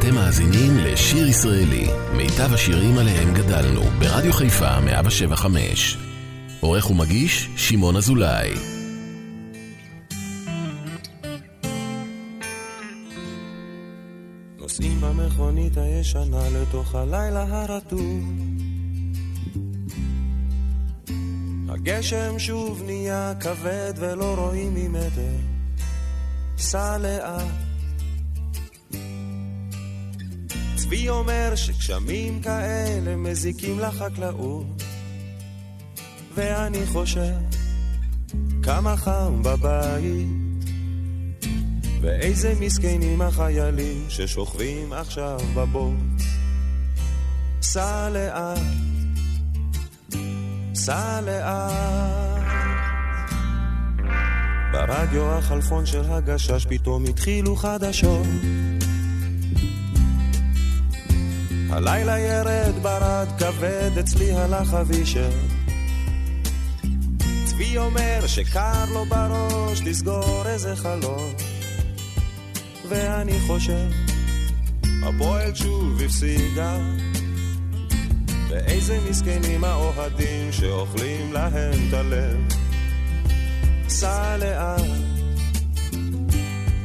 אתם מאזינים לשיר ישראלי, מיטב השירים עליהם גדלנו, ברדיו חיפה 175. עורך ומגיש, שמעון אזולאי. נוסעים במכונית הישנה לתוך הלילה הרטוב. הגשם שוב נהיה כבד ולא רואים ממטר. סע לאט צבי אומר שגשמים כאלה מזיקים לחקלאות. ואני חושב כמה חם בבית. ואיזה מסכנים החיילים ששוכבים עכשיו בבוט סע לאט, סע לאט. ברדיו החלפון של הגשש פתאום התחילו חדשות הלילה ירד ברד כבד, אצלי הלך אבישר. צבי אומר שקר לו בראש לסגור איזה חלום. ואני חושב, הפועל שוב הפסידה. ואיזה מסכנים האוהדים שאוכלים להם את הלב. סע לאט,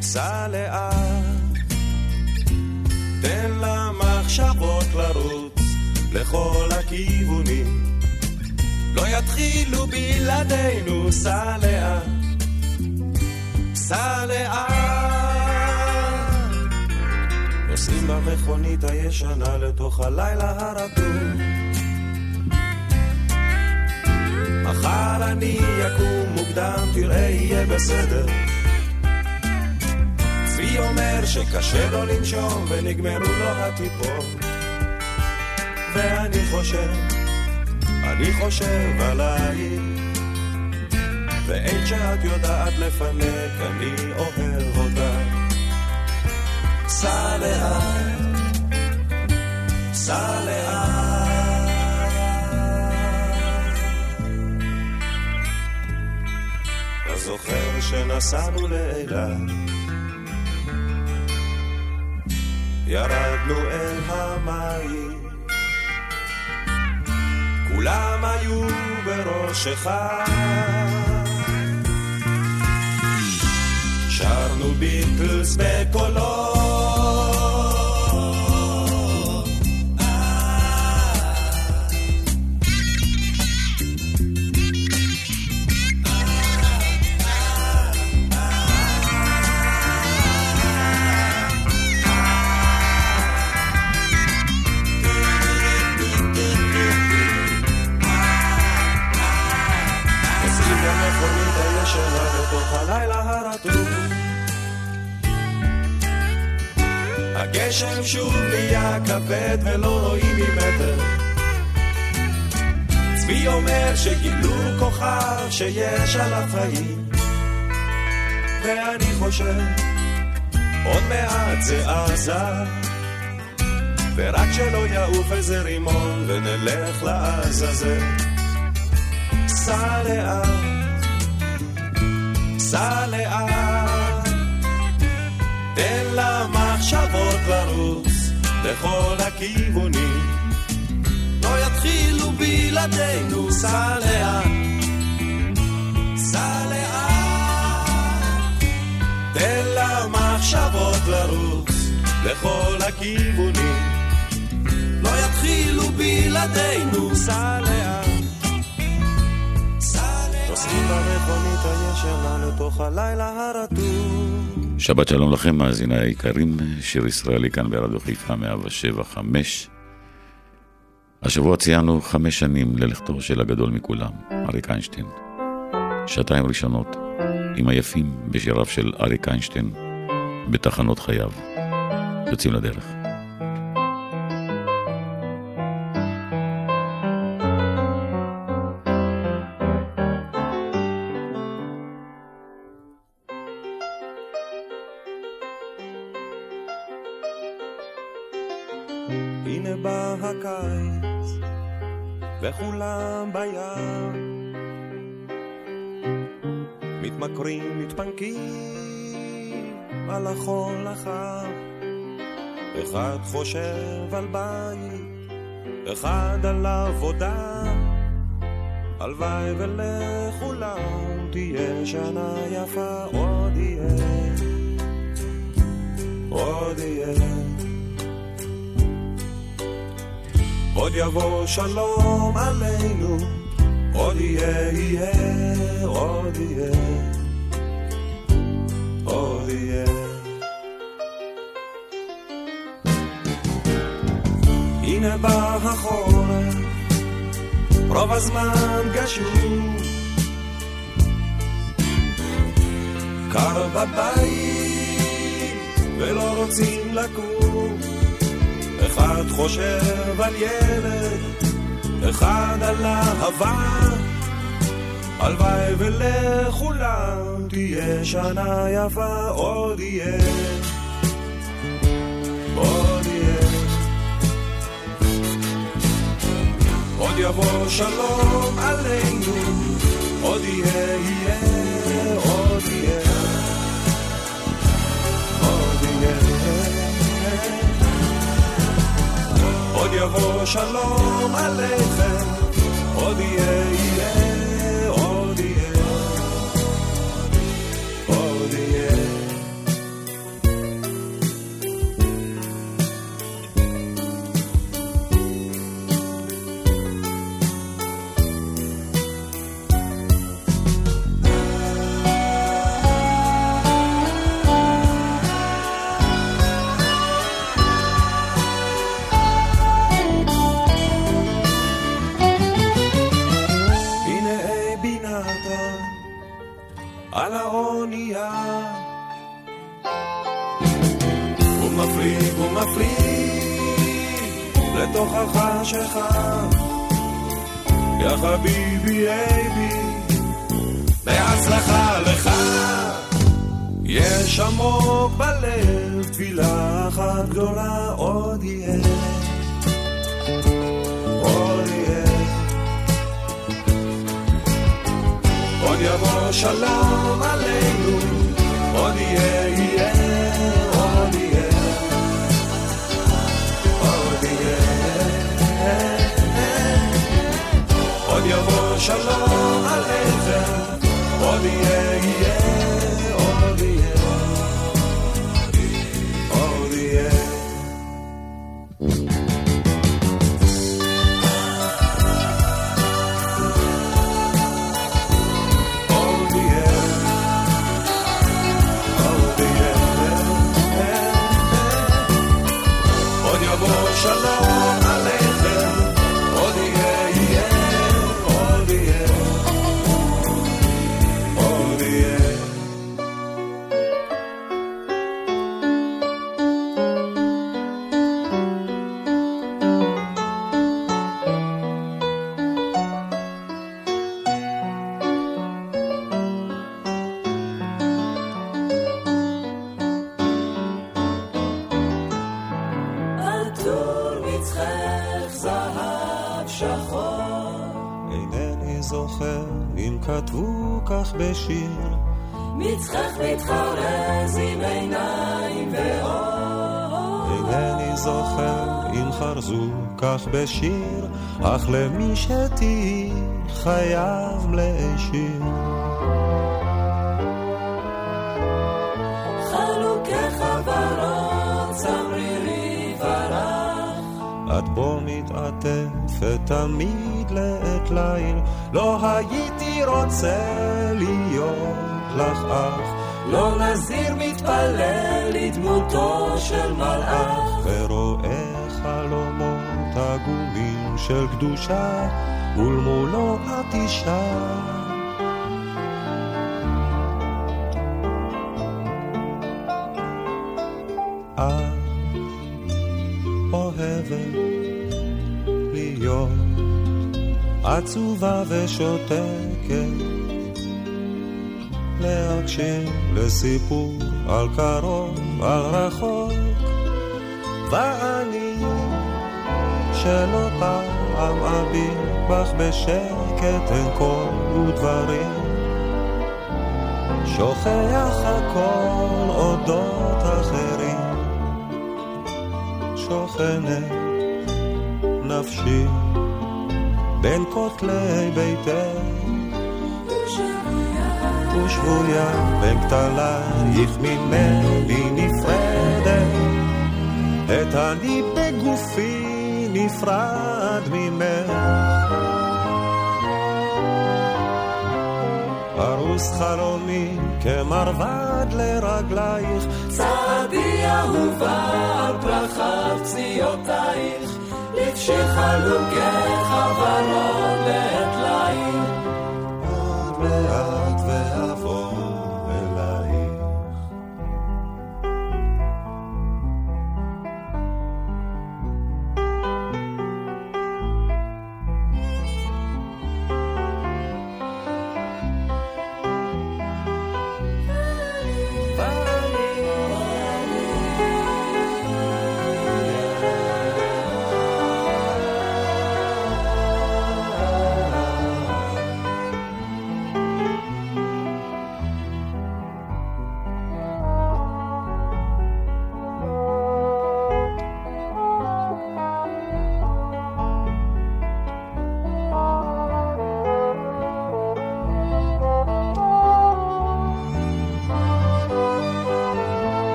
סע לאט. תן למחשבות לרוץ לכל הכיוונים. לא יתחילו בלעדינו, סע לאט, סע לאט. נוסעים במכונית הישנה לתוך הלילה הרטוב. מחר אני אקום מוקדם, תראה יהיה בסדר. צבי אומר שקשה לו לנשום ונגמרו לו הטיפות. ואני חושב, אני חושב עלייך ואין שאת יודעת לפנק, אני אוהב אותך. סע לאט, סע לאט. זוכר שנסענו לאילת ירדנו אל המים. כולם היו בראשך. שרנו ביטלס בקולות הגשם שוב נהיה כבד ולא רואים ממטר. צבי אומר שגילו כוכב שיש עליו חיים. ואני חושב, עוד מעט זה עזה. ורק שלא יעוף איזה רימון ונלך לעזאזל. סע לאט, סע לאט, לכל הכיוונים. לא יתחילו בלעדינו, סע לאט, סע לאט. תן למחשבות לרוץ לכל הכיוונים. לא יתחילו בלעדינו, סע לאט. נוסעים במכונית הישנה לתוך הלילה הרטוב. שבת שלום לכם, מאזיני היקרים, שיר ישראלי כאן ברדיו חיפה 107 השבוע ציינו חמש שנים ללכתו של הגדול מכולם, אריק איינשטיין. שעתיים ראשונות עם היפים בשיריו של אריק איינשטיין בתחנות חייו. יוצאים לדרך. חושב על בית, אחד על עבודה. הלוואי ולכולם תהיה שנה יפה, עוד יהיה, עוד יהיה. עוד יבוא שלום עלינו, עוד יהיה, יהיה, עוד יהיה, הנה בא החורף, רוב הזמן גשום. קר בבית, ולא רוצים לקום. אחד חושב על ילד, אחד על אהבה. הלוואי ולכולם תהיה שנה יפה, עוד יהיה, עוד יבוא שלום עלינו, עוד יהיה, יהיה, עוד יהיה, עוד יהיה. עוד יבוא שלום עליכם, עוד יהיה, יהיה, עוד יהיה, עוד יהיה. לתוך החשיכה יא חביבי אייבי בהצלחה לך. יש עמוק בלב תפילה אחת גדולה עוד יהיה. עוד יהיה. עוד יבוא שלום עלינו, עוד יהיה, יבוא שלום עליכם, עוד יהיה, בשיר, מצחך מתחרז עם עיניים ואור. אינני זוכר אם חרזו כך בשיר, אך למי שתהי חייב להשאיר. מתעטפת תמיד לעת ליל, לא הייתי רוצה להיות לך אח, לא נזיר מתפלל לדמותו של מלאך. ורואה חלומות עגומים של קדושה, ולמולו את אישה. עצובה ושותקת, להקשיב לסיפור על קרוב, על רחוק, ואני שלא פעם אביט בך בשקט אין קול ודברים, שוכח הכל אודות אחרים. שוכנת נפשי בין כותלי ביתך ושבויה בין כתלייך ממני נפרדת. את אני בגופי נפרד ממך. פרוס חלומי כמרבד לרגלייך. צעדי אהובה על פרחת פציעותייך לבשי חלוקי חברון לעת ליל. עוד מעט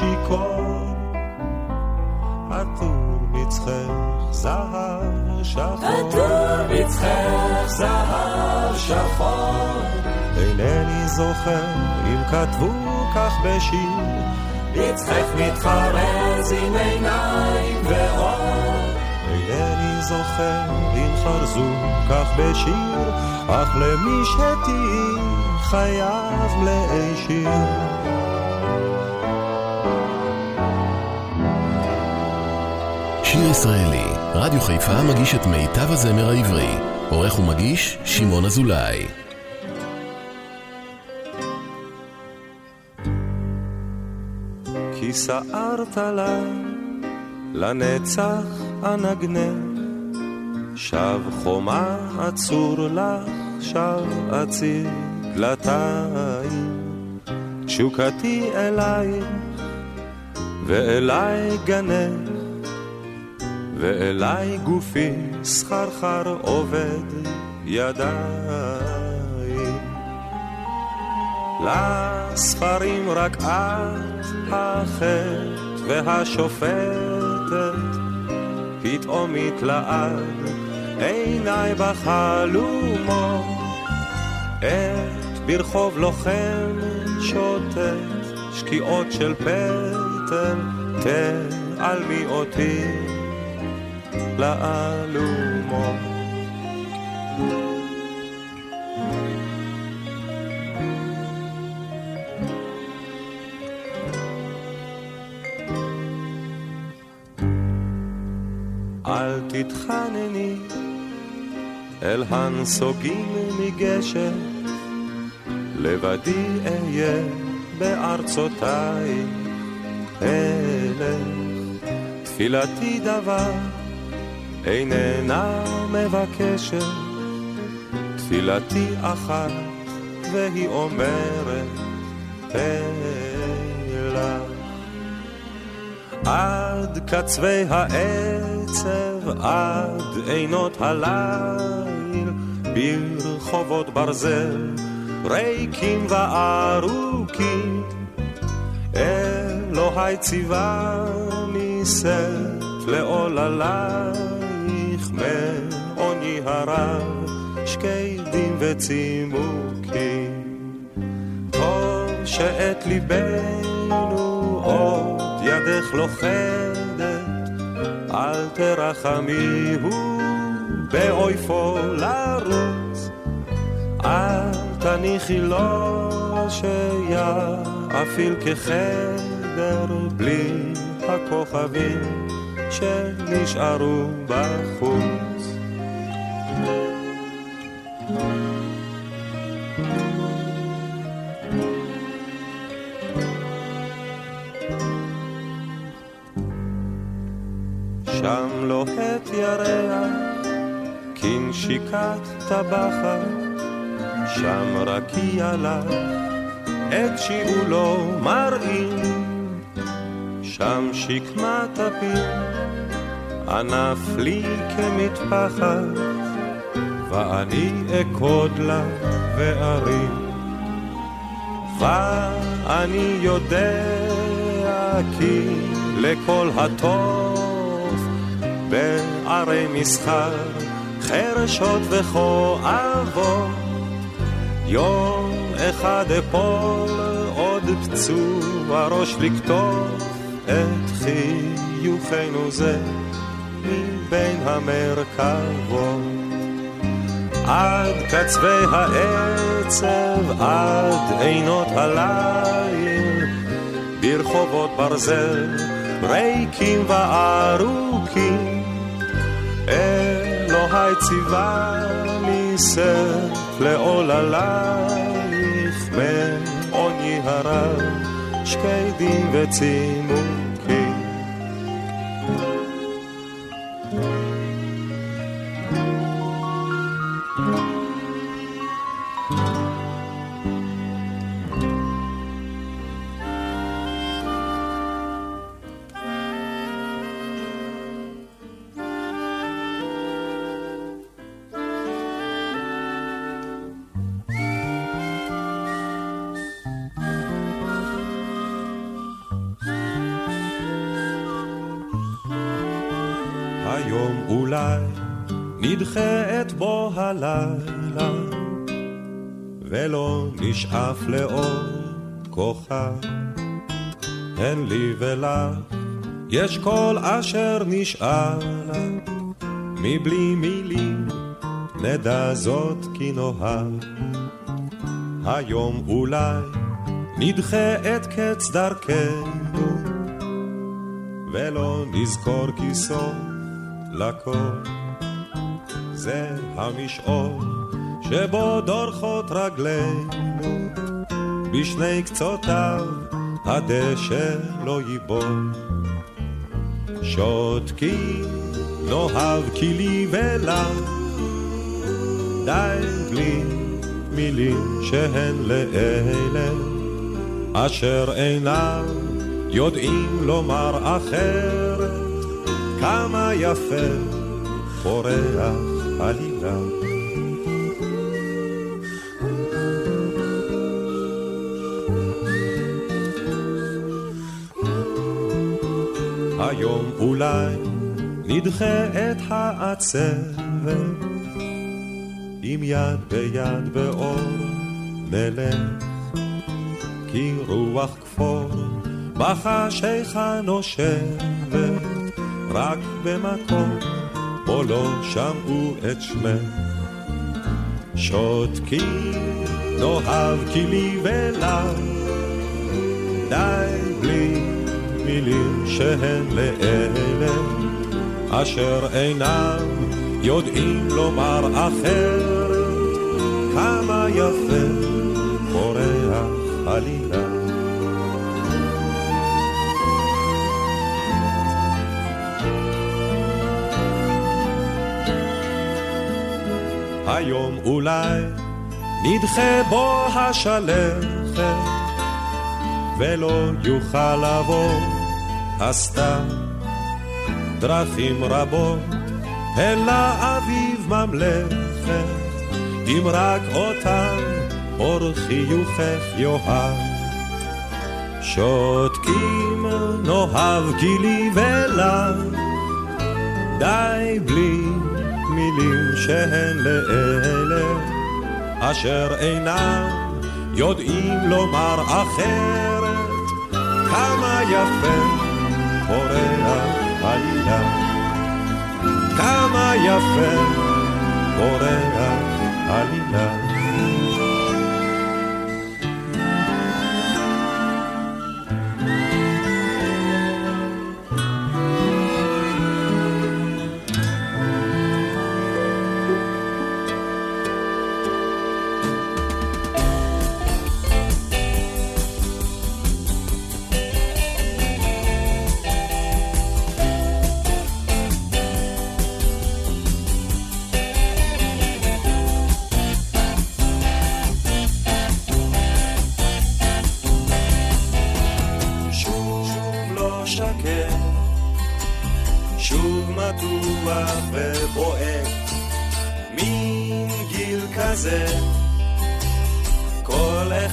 אור כשיכור. עטור מצחך זהב שחור, עטור מצחך זהב שחור. אינני זוכר אם כתבו כך בשיר, מצחך מתחרז עם עיניים ואור אינני זוכר אם חרזו כך בשיר, אך למי שתהי חייב מלאי שיר. שיר ישראלי, רדיו חיפה מגיש את מיטב הזמר העברי. עורך ומגיש, שמעון אזולאי. כי סערת לה לנצח אנגנך, שב חומה אצור לך, שב אציר דלתיים. תשוקתי אלייך ואליי גנך, ואליי גופי סחרחר עובד ידיים. לספרים רק את החטא והשופטת, פתאום התלעד עיניי בחלומות, עת ברחוב לוחם שוטט, שקיעות של פטל, תעלמי אותי לאלומות. אל תתחנני אל הנסוגים מגשם, לבדי אהיה בארצותיי אלך. תפילתי דבר איננה מבקשת, תפילתי אחת והיא אומרת אלך. עד קצווי העצב, עד עינות הליל, ברחובות ברזל, ריקים וארוכים, אלוהי ציווני שאת לעוללייך, מעוני הרב, שקדים וצימוקים. טוב שאת ליבנו עוד ידך לוכדת, אל תרחמיהו באויפו לרוץ, אל תניחי לו שיאפיל כחדר בלי הכוכבים שנשארו בחוץ. שם לוהט ירח, כנשיקת טבחת, שם רקיע לך, את שיעולו מראים, שם שקמת הפיר, ענף לי כמטפחת, ואני אקוד לה וארים. ואני יודע כי לכל הטוב בערי מסחר חרשות וכואבות יום אחד אפול עוד פצוע ראש לקטוף את חיוכנו זה מבין המרכבות עד קצווי העצב, עד עינות הליל, ברחובות ברזל, ריקים וארוכים. אלוהי ציווה לי סף לעוללייך, מעוני הרב, שקדים וצימון. הלילה, ולא נשאף לאור כוכב. הן לי ולך, יש כל אשר נשאר לך, מבלי מילים נדע זאת כי נאהב. היום אולי נדחה את קץ דרכנו, ולא נזכור כי סוף לכל. זה המשעול שבו דורכות רגלינו, בשני קצותיו הדשא לא ייבול. שותקים נאהב כי לי ולך, די בלי מילים שהן לאלה, אשר אינם יודעים לומר אחרת, כמה יפה פורח עלילה. היום אולי נדחה את העצבת, עם יד ביד באור נלך, כי רוח כפור בחשיכה נושבת, רק במקום פה לא שמעו את שמך. שותקים נאהב כי לי ולך, די בלי מילים שהן לאלה, אשר אינם יודעים לומר אחרת, כמה יפה פורח עלילה. היום אולי נדחה בו השלכת, ולא יוכל לבוא הסתם דרכים רבות אל האביב ממלכת, אם רק אותם אור חיוכך יאהב. שותקים נאהב גילי ולך, די בלי מילים שהן לאלה אשר אינם יודעים לומר אחרת. כמה יפה פורח עלילה כמה יפה פורח עלילה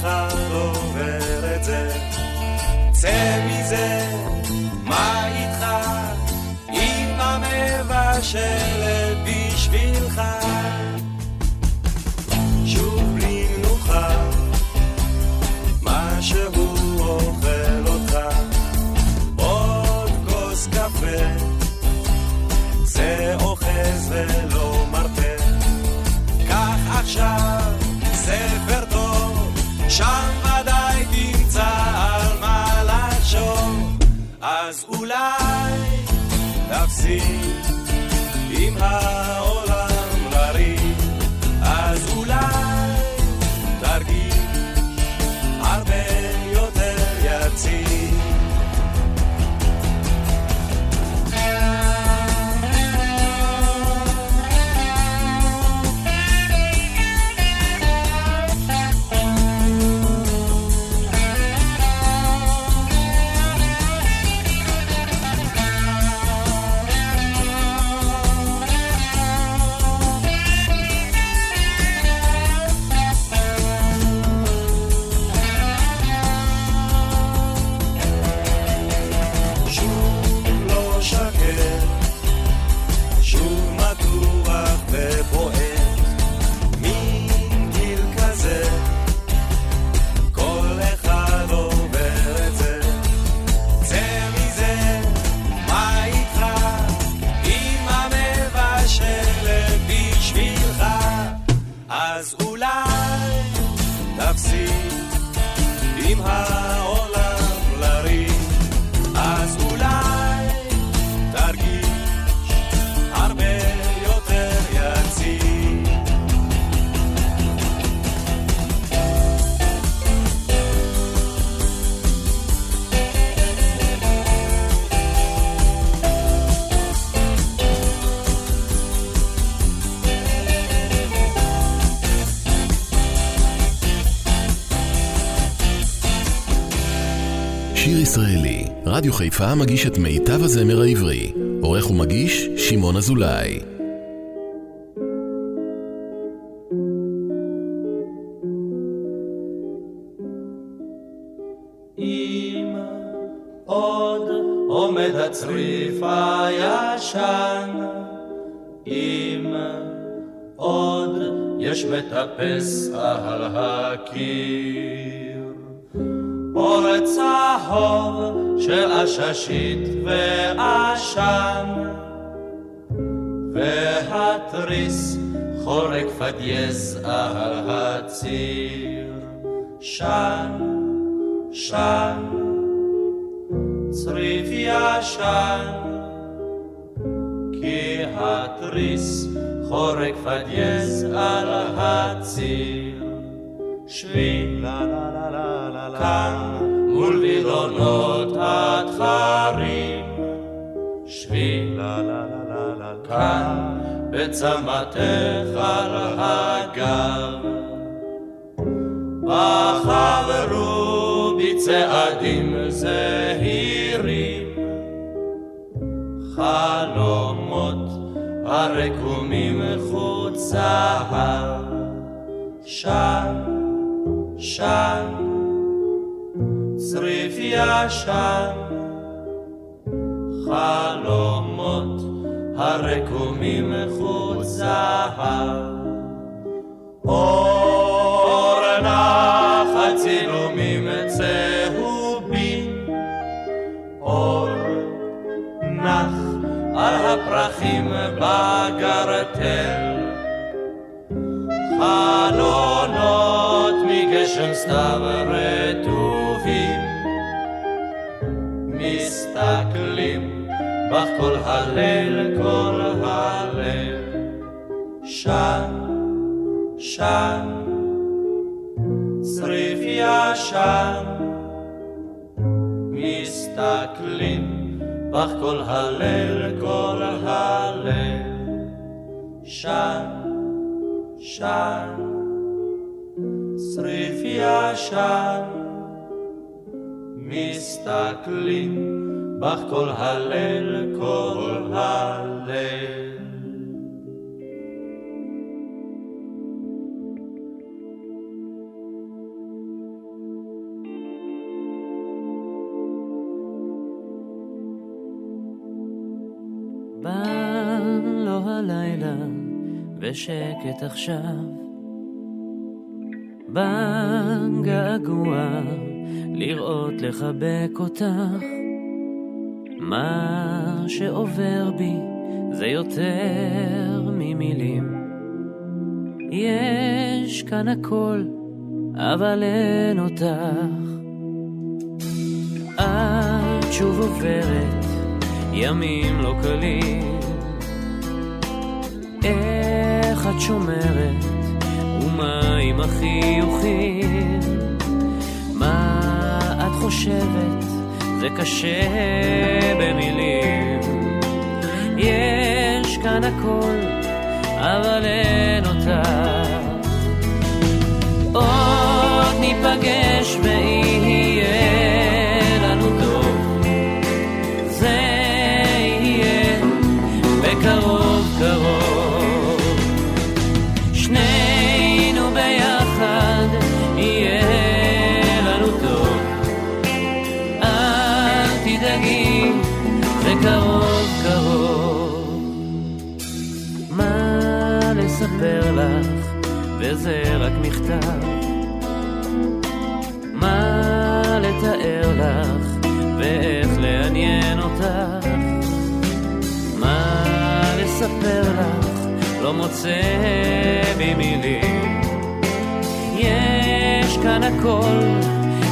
אחד עובר את זה. צא מזה, מה איתך? אמא מבשלת בשבילך. שם ודאי תמצא על מה לחשוב. אז אולי תפסיק עם העולם רדיו חיפה מגיש את מיטב הזמר העברי. עורך ומגיש, שמעון אזולאי. אם עוד עומד הצריף הישן, אם עוד יש מטפס על הקיר, עששית ועשן, והתריס חורק פדייז על הציר, שן שן, צריף ישן, כי התריס חורק פדייז על הציר. שבי כאן מול וילונות התחרים, שבי כאן בצמתך על הגב. בחברו בצעדים זהירים, חלומות הרקומים חוצה, שן, שן, ישן, חלומות הרקומים חוצה. אור נחת צילומים צהובים, אור נח על הפרחים בגרטל, חלונות מגשם סתיו רטובים, מסתכלים בך כל הליל, כל הליל, שן שן, צריף ישן, מסתכלים בך כל הליל, כל הליל, שן, שן, צריף ישן, מסתכלים בך כל הלל, כל הלל. בא ושקט עכשיו. בא געגוע לראות לחבק אותך. מה שעובר בי זה יותר ממילים. יש כאן הכל, אבל אין אותך. את שוב עוברת ימים לא קלים. איך את שומרת, ומה עם החיוכים? מה את חושבת, זה קשה במילים. יש כאן הכל, אבל אין אותך. עוד ניפגש ויהיה וזה רק מכתב. מה לתאר לך, ואיך לעניין אותך. לספר לך, לא מוצא בי. יש כאן הכל,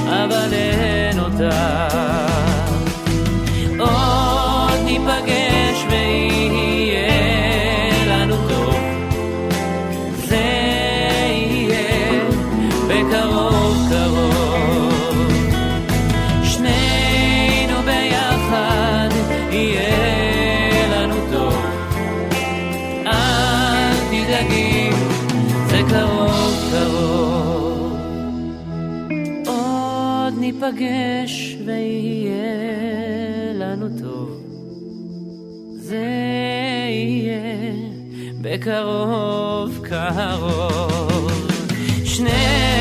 אבל אין אותך. ניפגש ויהיה לנו טוב. זה יהיה בקרוב קרוב. שנינו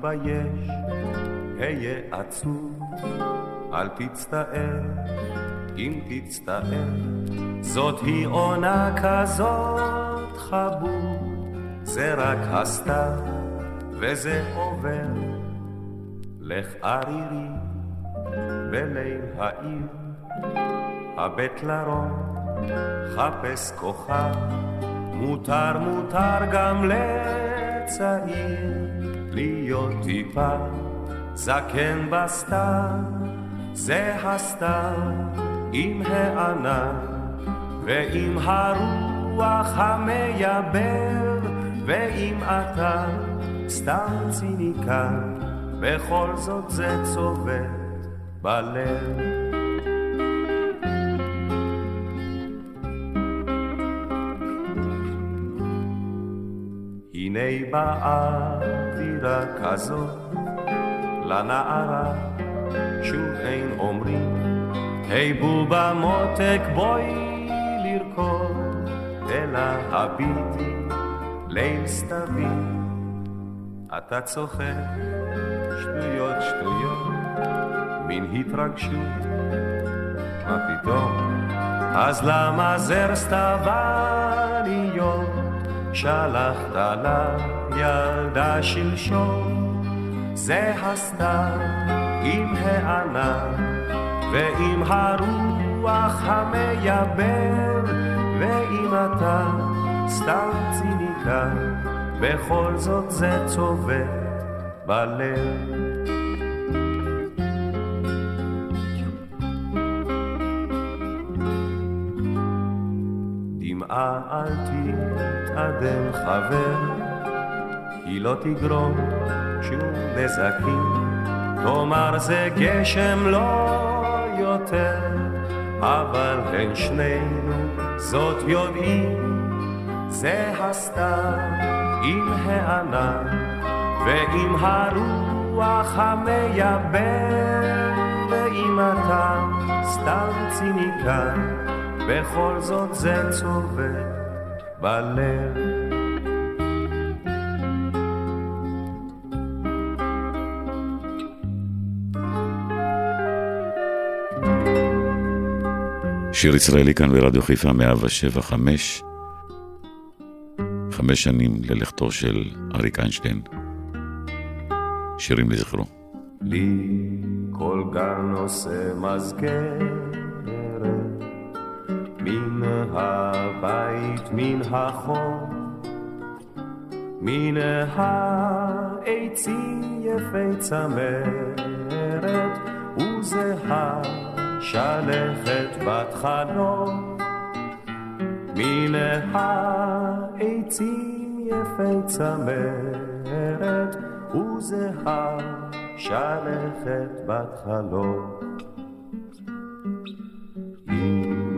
תתבייש, היה עצוב, אל תצטער, אם תצטער, זאת היא עונה כזאת חבוב, זה רק הסתיו וזה עובר. לך ערירי בליל העיר, הבט לרום, חפש כוכב, מותר מותר גם לצעיר. להיות טיפה. זקן בסתיו, זה הסתיו עם הענן. ועם הרוח המייבר, ואם אתה סתם ציניקן, בכל זאת זה צובט בלב. הנה באווירה כזאת, לנערה שוב אין אומרים, היי בובה מותק בואי לרקוד, אלא הביטי ליל סתווי. אתה צוחק שטויות שטויות, מין התרגשות, מה פתאום? אז למה זר סתווניות? שלחת לילדה שלשום, זה הסתיו עם הענן ועם הרוח המייבר, ואם אתה סתם ציניקן, בכל זאת זה צובט בלב. דמעה אל תתאדם חבר, היא לא תגרום שום נזקים, תאמר זה גשם לא יותר, אבל בין שנינו זאת יודעים, זה הסתיו עם הענן ועם הרוח המייבם, ואם אתה סתם ציניקן, בכל זאת זה צובט בלב. שיר ישראלי כאן ברדיו חיפה 107 חמש. שנים ללכתו של אריק איינשטיין. שירים לזכרו. לי כל גן עושה מזכרת, מן הבית, מן החור, מן העצים יפי צמרת, וזהה שלכת בת חלום. מן העצים יפי צמרת, וזהה שלכת בת חלום.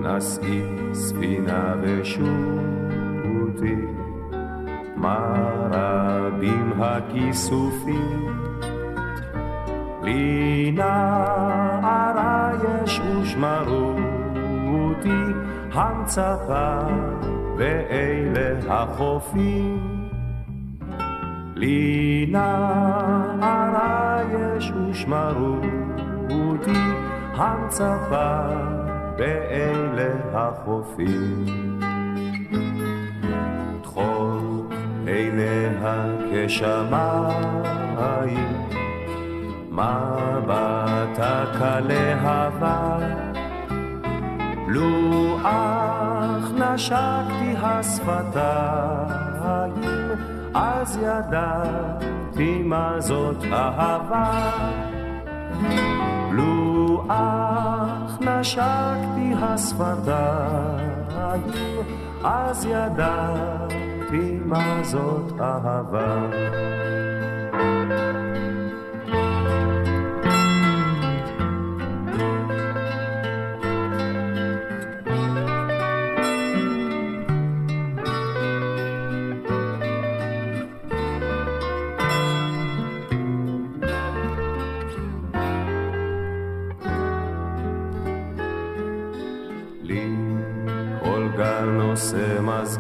נשאי ספינה ושוטי, מה רבים הכיסופים, לי נערה יש ושמרו אותי, המצפה ואלה החופים. לי נערה יש ושמרו אותי המצפה באלה החופים. טחול עיניה כשמיים, מבטה כלהבה, לו אך נשקתי השפתיים אז ידעתי מה זאת אהבה. לו אך נשקתי השפתיים, אז ידעתי מה זאת אהבה.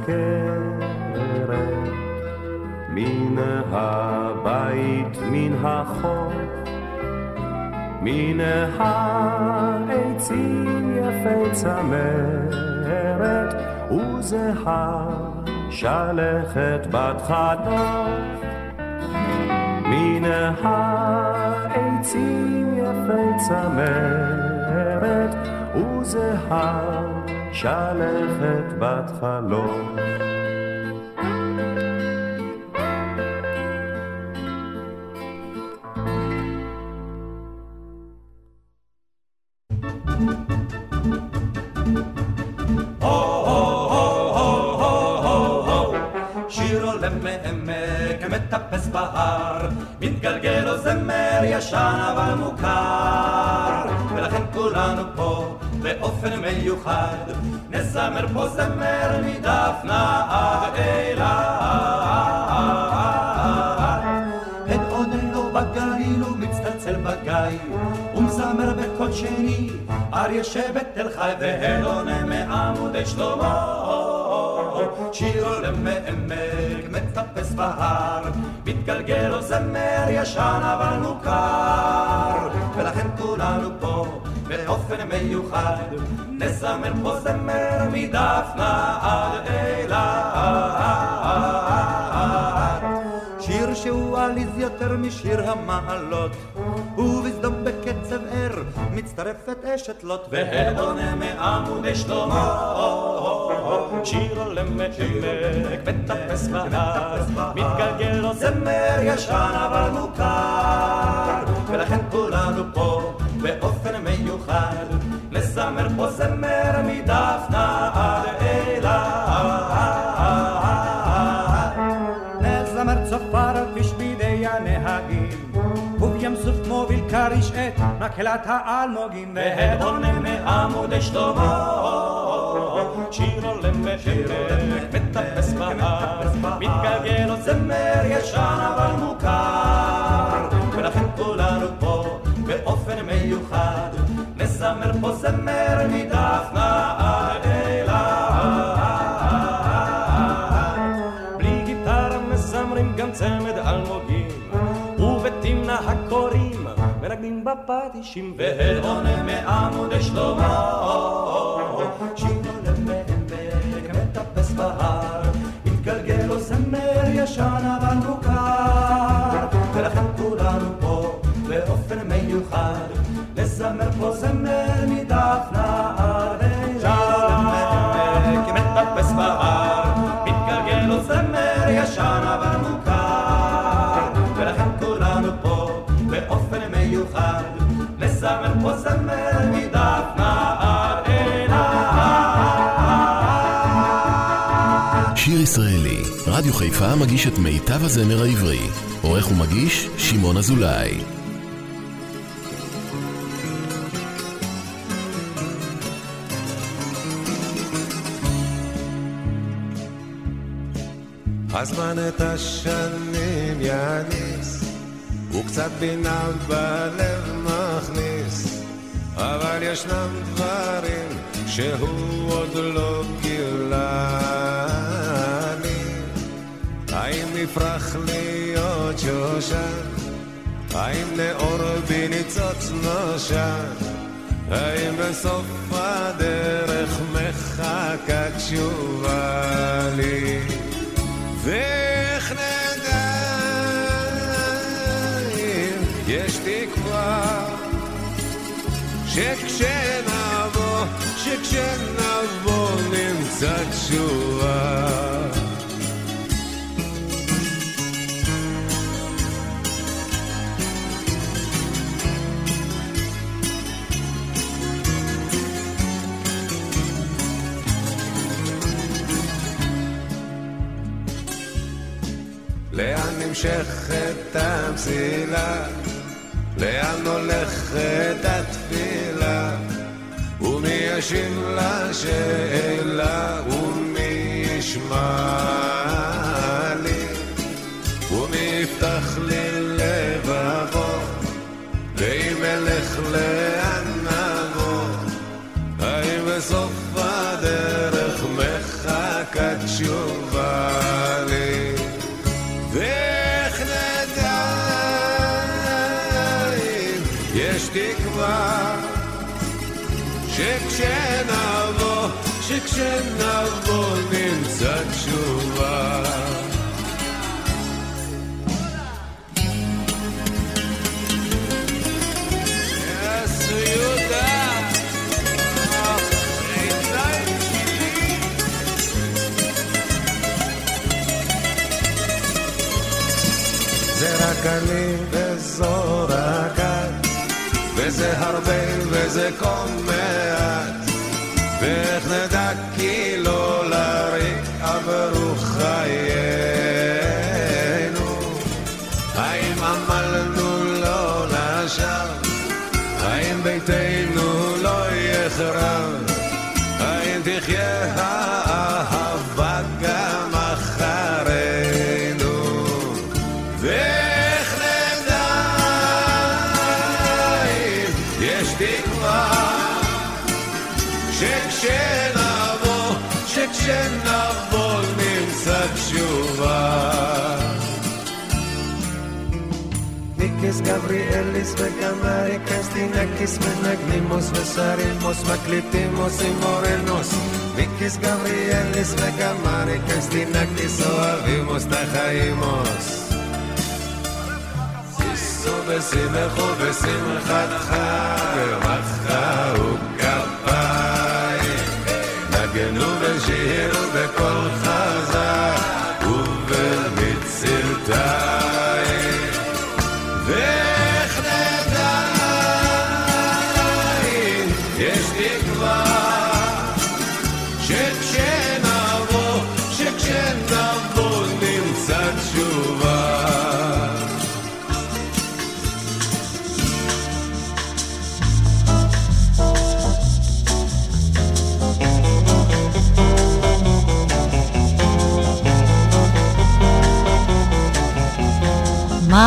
מזכרת מן הבית, מן החוף, מן העצים יפי צמרת, וזהה שלכת בת חלוף. מן העצים יפי צמרת, וזהה שלכת בת חלום. מתגלגל לו זמר ישן אבל מוכר, ולכן כולנו פה באופן מיוחד, נזמר פה זמר מדפנה עד אילת. את עודנו בגליל ומצטלצל בגיא, ומזמר בקול שני, אריה שבט תל חי והלונה מעמודי שלמה. שיר עולה מעמק, מטפס בהר, מתגלגל לו זמר ישן אבל מוכר, ולכן כולנו פה באופן מיוחד, נזמר פה זמר מדפנה עד אילת. שיר שהוא עליז יותר משיר המעלות, ובסדום בקצב ער מצטרפת אשת לוט, והעונה מעמודי שלמה. שיר עולה מעמק, מטפס בהר, מתגלגל לו זמר ישן אבל מוכר, ולכן כולנו פה באופן מקהלת האלמוגים, והעונה מעמודי שלמה. שיר עולם בעמק, מטפס בהר, מתגלגל עוד זמר ישן אבל מוכר, ולכן כולנו פה באופן מיוחד, נזמר פה זמר מדפנה מנגנים בפטישים, והעונה מעמודי שלמה. שיר עולם בעמק, מטפס בהר, מתגלגל לו זמר ישן אבל מוכר, רדיו חיפה מגיש את מיטב הזמר העברי. עורך ומגיש, שמעון אזולאי. הזמן את השנים יניס, וקצת בינה בלב מכניס, אבל ישנם דברים שהוא עוד לא גילה נפרח להיות שושן? האם נאור בי ניצוץ נושן? האם בסוף הדרך מחכה תשובה לי? ואיך נדע אם יש תקווה שכשנבוא, שכשנבוא נמצא תשובה נמשכת המסילה? לאן הולכת התפילה? ומי ישיב לשאלה? ומי ישמע לי? ומי יפתח לי לבבו? ואם אלך לאן נבוא? האם בסוף שכשנבוא, שכשנבוא נמצא תשובה Yes, יהודה. עיניים שלי. זה רק אני וזו רק את, וזה הרבה וזה כה מעט, ואיך נדע כי לא לריק עברו חיינו, האם עמלנו לא לשווא, האם ביתנו לא יחרב, ניקיס גבריאליס וגם אריקס טינקיס מנגנימוס ושרימוס מקליטימוס עם מורנוס ניקיס גבריאליס וגם אריקס טינקיס אוהבימוס תחיימוס שישו ושמחו בשמחתך ומחאו כפיים נגנו ושירו בקול חזק ובמצלתיים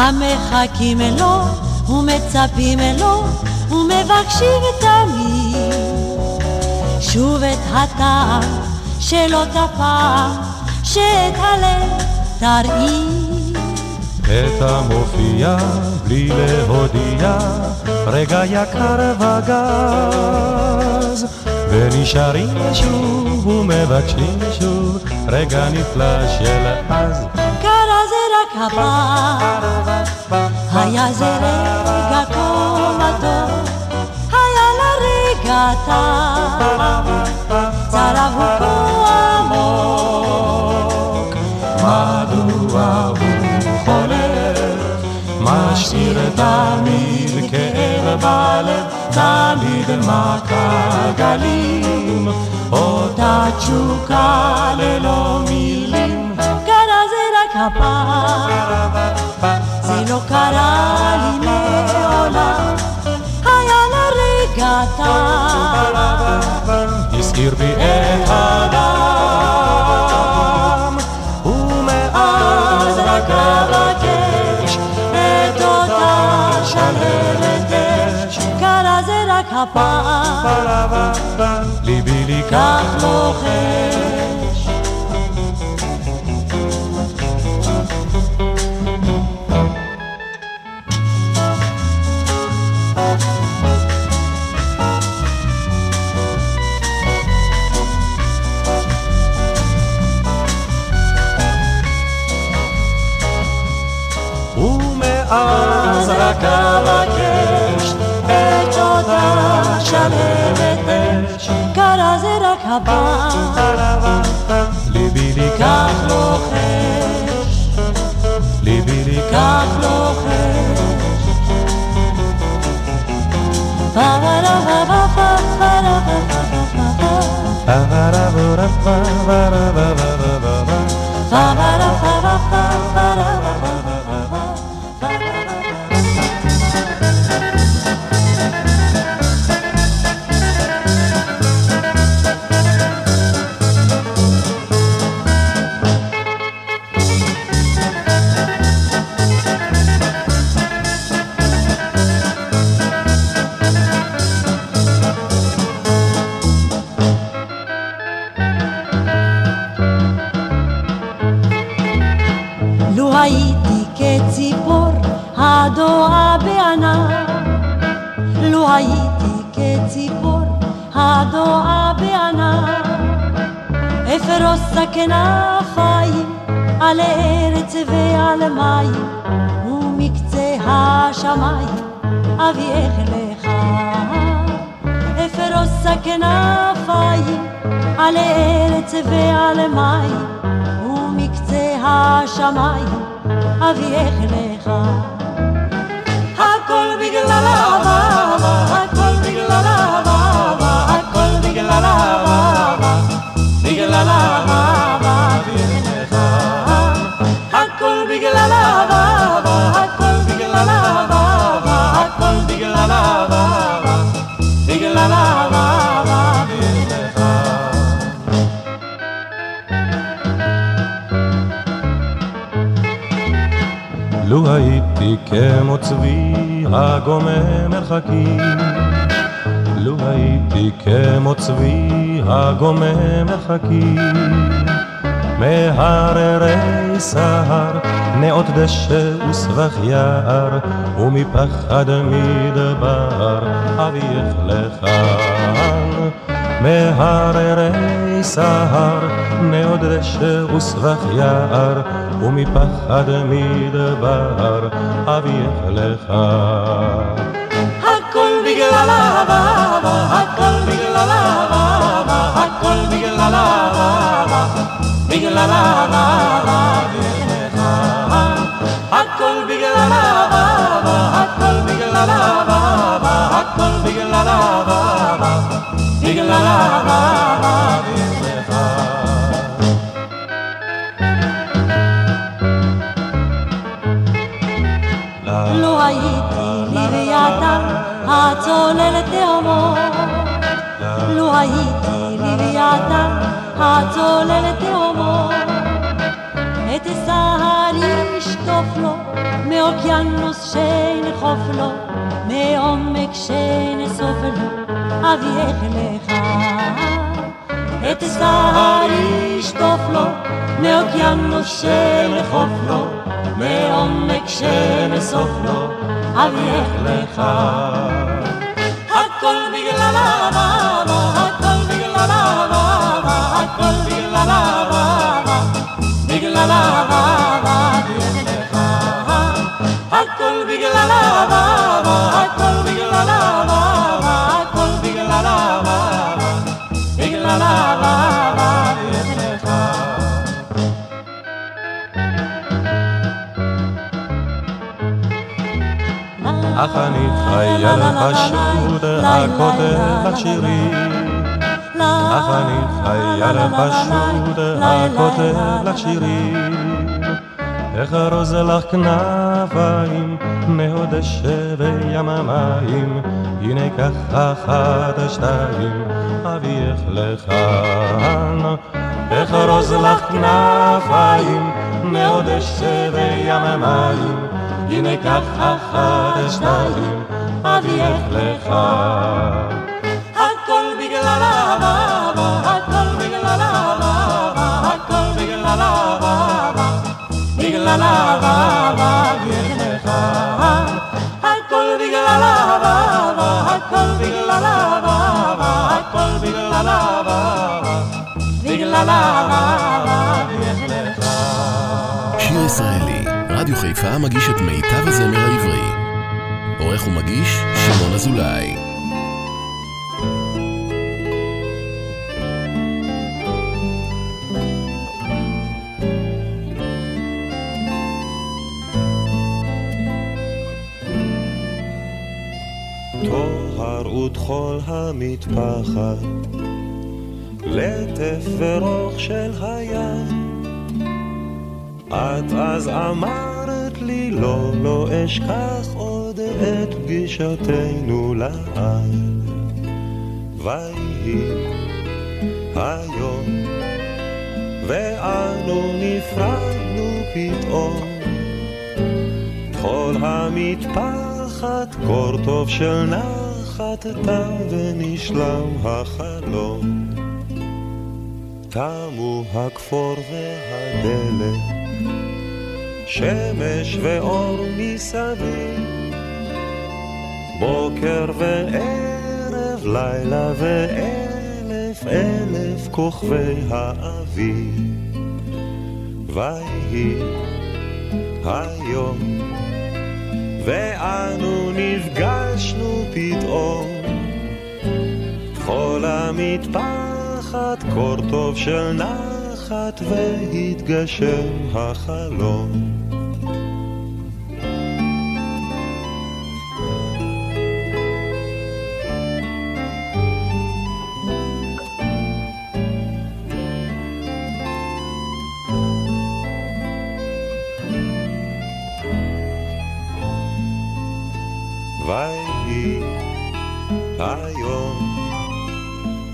מה מחכים לו ומצפים לו ומבקשים תמיד. שוב את הטעם שלא תפע שאת הלב תרעיד. את המופיע בלי להודיע רגע יקר וגז. ונשארים שוב ומבקשים שוב רגע נפלא של אז הפעם היה זה רגע כה מתוק היה לרגע טעם צרב הוא כה עמוק מדוע הוא חולף משאיר תמיד כאב בלב תמיד מכה גלים אותה תשוקה ללא מילים הפעם זה לא קרה לי מעולם היה לרגע טעם הזכיר בי את הדם ומאז רק אבקש את אותה שלהבת אש קרה זה רק הפעם ליבי לי כך לוחש אותה שלהבת אש קרה זה רק הפעם ליבי לי כך לוחש ליבי לי כך לוחש לו הייתי כמו צבי הגומם מרחקים, מהררי סהר, נאות דשא וסבך יער, ומפחד מדבר אביך לכאן. מהררי סהר, נאות דשא וסבך יער, ומפחד מדבר אביך לך. לו הייתי לוויתן הצולל תהומות, לו הייתי לוויתן הצולל תהומות, את סהר ישטוף לו מאוקיינוס שנחוף לו, מעומק שנסוף לו, אביך לך. את סהר ישטוף לו, מאוקיינוס שנחוף לו, מעומק שנסוף לו, אביך לך. הכל בגלל אהבה, הכל בגלל אהבה, הכל בגלל אהבה, בגלל אהבה, אני חייל פשוט הכותב לשירים אך אני חייל פשוט הכותב לשירים איך ארוז לך כנפיים מהודש בים המים. הנה ככה אחת שתיים אביך לכאן. ארוז לך כנפיים מהודש בים המים. הנה כך אחת שתיים, אביך לך. הכל בגלל אהבה, הכל בגלל אהבה, הכל בגלל אהבה, בגלל אהבה, אהבה, אביך לך. שיר ישראלי, רדיו חיפה מגיש את מיטב הזמר העברי. עורך ומגיש, שמעון אזולאי. טוהר וטחול המטפחת, לטף ורוך של הים. את אז אמרת לי לא, לא אשכח עוד את פגישתנו לעד. ויהי היום, ואנו נפרדנו פתאום. כל המטפחת, קור טוב של נחת, ונשלם החלום. תמו הכפור והדלת, שמש ואור מסביב, בוקר וערב, לילה ואלף אלף כוכבי האביב. ויהי היום, ואנו נפגשנו פתאום, כל המטפחת, קור טוב של נחת, והתגשם החלום.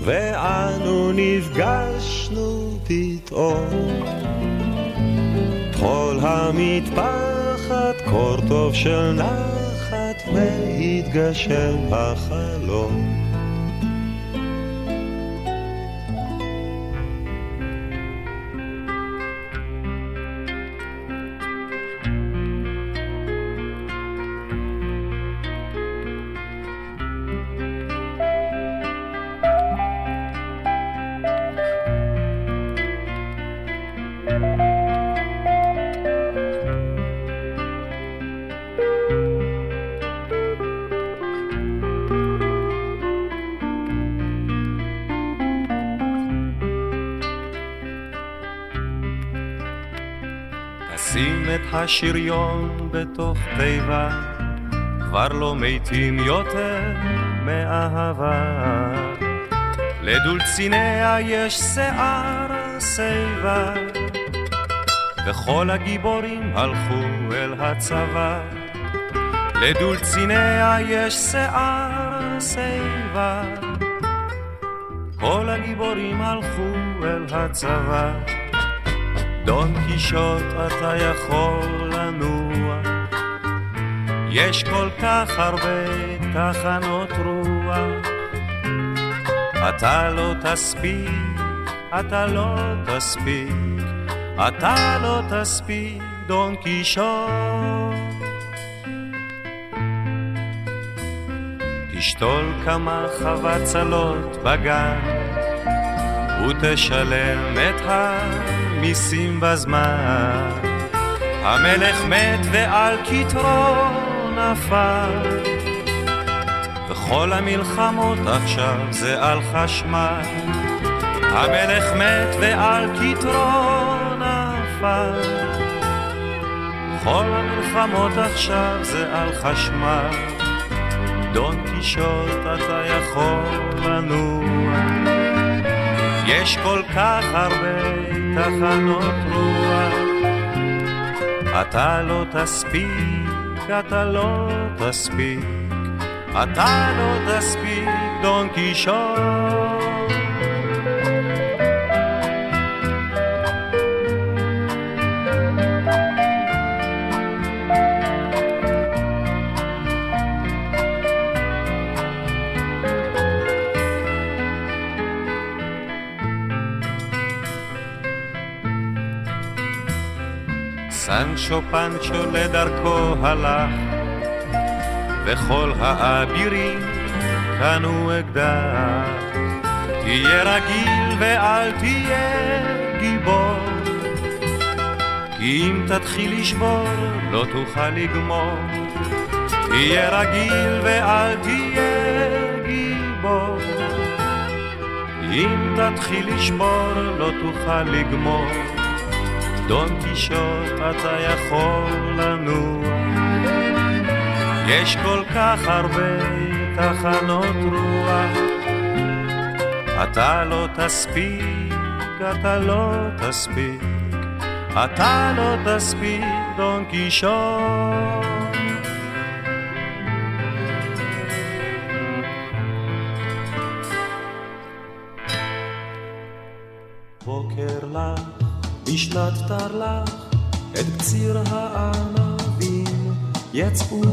ואנו נפגשנו פתאום. כל המטפחת, קור טוב של נחת, והתגשם החלום. שים את השריון בתוך תיבה, כבר לא מתים יותר מאהבה. לדולציניה יש שיער שיבה, וכל הגיבורים הלכו אל הצבא. לדולציניה יש שיער שיבה, כל הגיבורים הלכו אל הצבא. דון קישוט אתה יכול לנוע יש כל כך הרבה תחנות רוח, אתה לא תספיק, אתה לא תספיק, אתה לא תספיק, דון קישון. תשתול כמה חבצלות בגן, ותשלם את המיסים בזמן. המלך מת ועל כתרו נפל, וכל המלחמות עכשיו זה על חשמל. המלך מת ועל כתרו נפל, כל המלחמות עכשיו זה על חשמל. דון קישוט אתה יכול לנוע, יש כל כך הרבה תחנות רוח. אתה לא תספיק, אתה לא תספיק, אתה לא תספיק, דון קישון. סנצ'ו פנצ'ו לדרכו הלך, וכל האבירים קנו אקדח. תהיה רגיל ואל תהיה גיבור, כי אם תתחיל לשבור לא תוכל לגמור. תהיה רגיל ואל תהיה גיבור, אם תתחיל לשבור לא תוכל לגמור. דון קישוט אתה יכול לנוע יש כל כך הרבה תחנות רוח. אתה לא תספיק, אתה לא תספיק. אתה לא תספיק, דון קישוט יצאו מיפו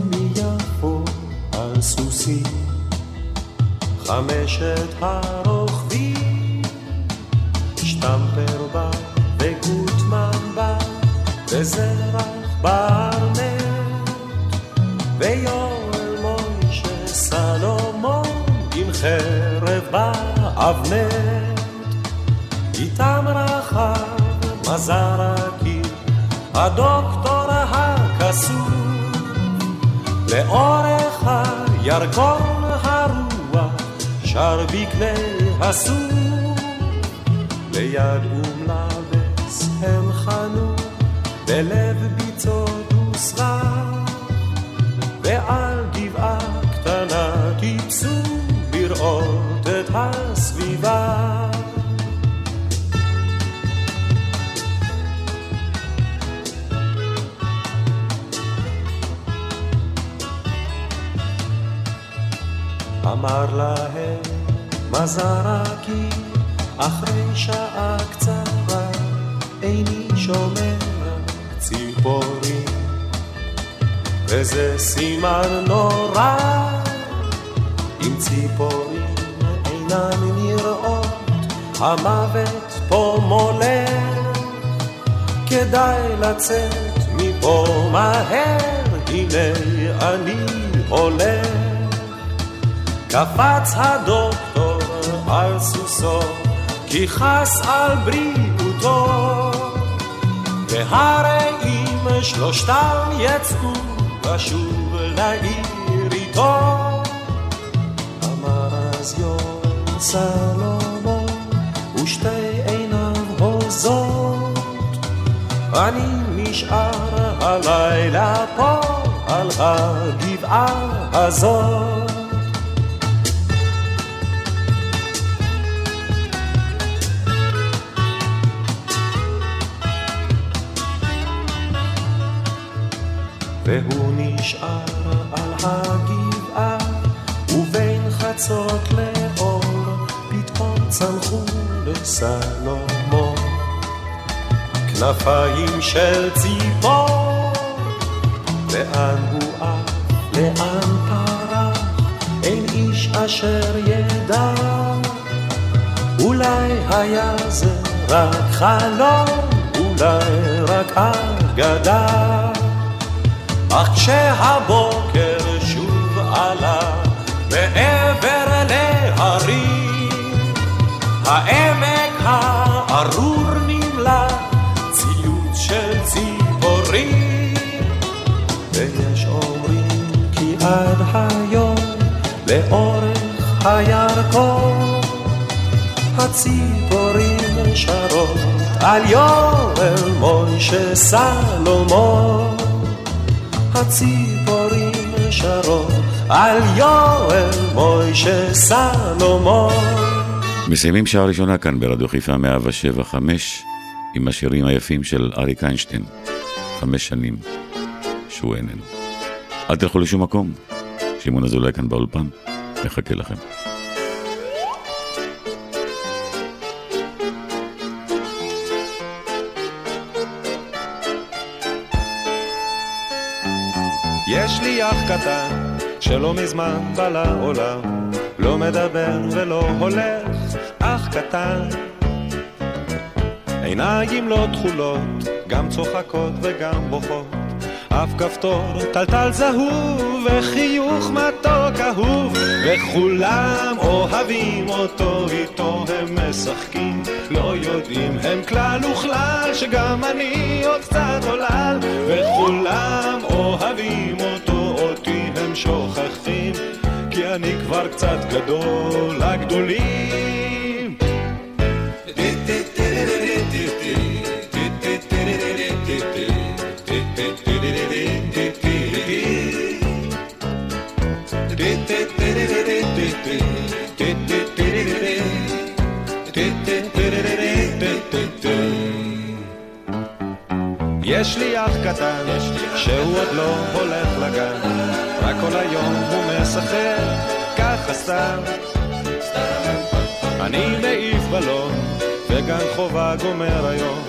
שר בקנה הסום, ליד אומלבס הם חנו, בלב ביצות וסרח, ועל גבעה קטנה טיפסו לראות את הסביבה. אמר להם מזרקי אחרי שעה קצרה איני שומע ציפורים. וזה סימן נורא אם ציפורים אינן נראות המוות פה מולך כדאי לצאת מפה מהר הנה אני הולך. קפץ הדוקטור על סוסו, כי חס על בריאותו. והרי אם שלושתם יצאו לשוב לעיר איתו, אמר אז יום סלומון, ושתי עיניו הוזות, אני נשאר הלילה פה על הגבעה הזאת. והוא נשאר על הגבעה, ובין חצות לאור, פתאום צמחו לסלומון. כנפיים של ציפור, לאן הוא עף לאן פרח, אין איש אשר ידע. אולי היה זה רק חלום, אולי רק אגדה. אך כשהבוקר שוב עלה מעבר להרים, העמק הארור נמלא ציוץ של ציפורים. ויש אומרים כי עד היום לאורך הירקון הציפורים שרות על יואל מוישה סלומון הציפורים שרות על יואל מוישה סלומון. מסיימים שעה ראשונה כאן ברדיו חיפה 175 עם השירים היפים של אריק איינשטיין, חמש שנים שהוא איננו. אל תלכו לשום מקום, שמעון אזולאי כאן באולפן, מחכה לכם. אח קטן שלא מזמן בא לעולם, לא מדבר ולא הולך, אח קטן. עיניים לא תכולות, גם צוחקות וגם בוכות, אף כפתור טלטל זהוב וחיוך מתוק אהוב, וכולם אוהבים אותו, איתו הם משחקים, לא יודעים הם כלל וכלל שגם אני עוד קצת עולל, וכולם אוהבים אותו, אותי הם שוכחים, כי אני כבר קצת גדול לגדולים. קטן, שהוא עוד לא הולך לגן, רק כל היום הוא משחק, ככה סתם. אני מעיף בלון, וגן חובה גומר היום,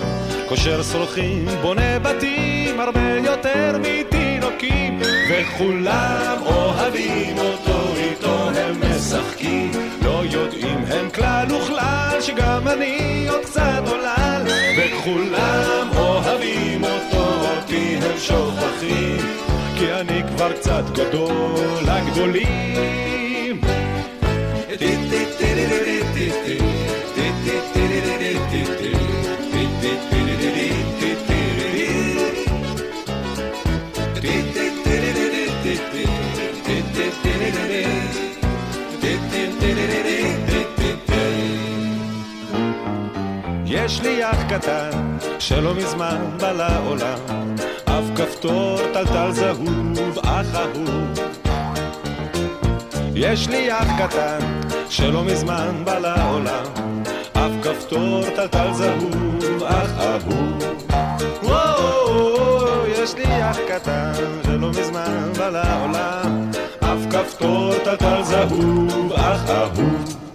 קושר סולחים, בונה בתים, הרבה יותר מתינוקים, וכולם אוהבים אותו, איתו הם משחקים, לא יודעים הם כלל וכלל, שגם אני עוד קצת עולל, וכולם אוהבים אותו, אותי הם שוכחים, כי אני כבר קצת גדול לגדולים. יש לי אח קטן שלא מזמן בא לעולם, כפתור טלטל זהוב, אח אהוב. יש לי אח קטן שלא מזמן בא לעולם, אף כפתור טלטל זהוב, אח אהוב. יש לי אח קטן שלא מזמן בא לעולם, אף כפתור טלטל זהוב, אח אהוב.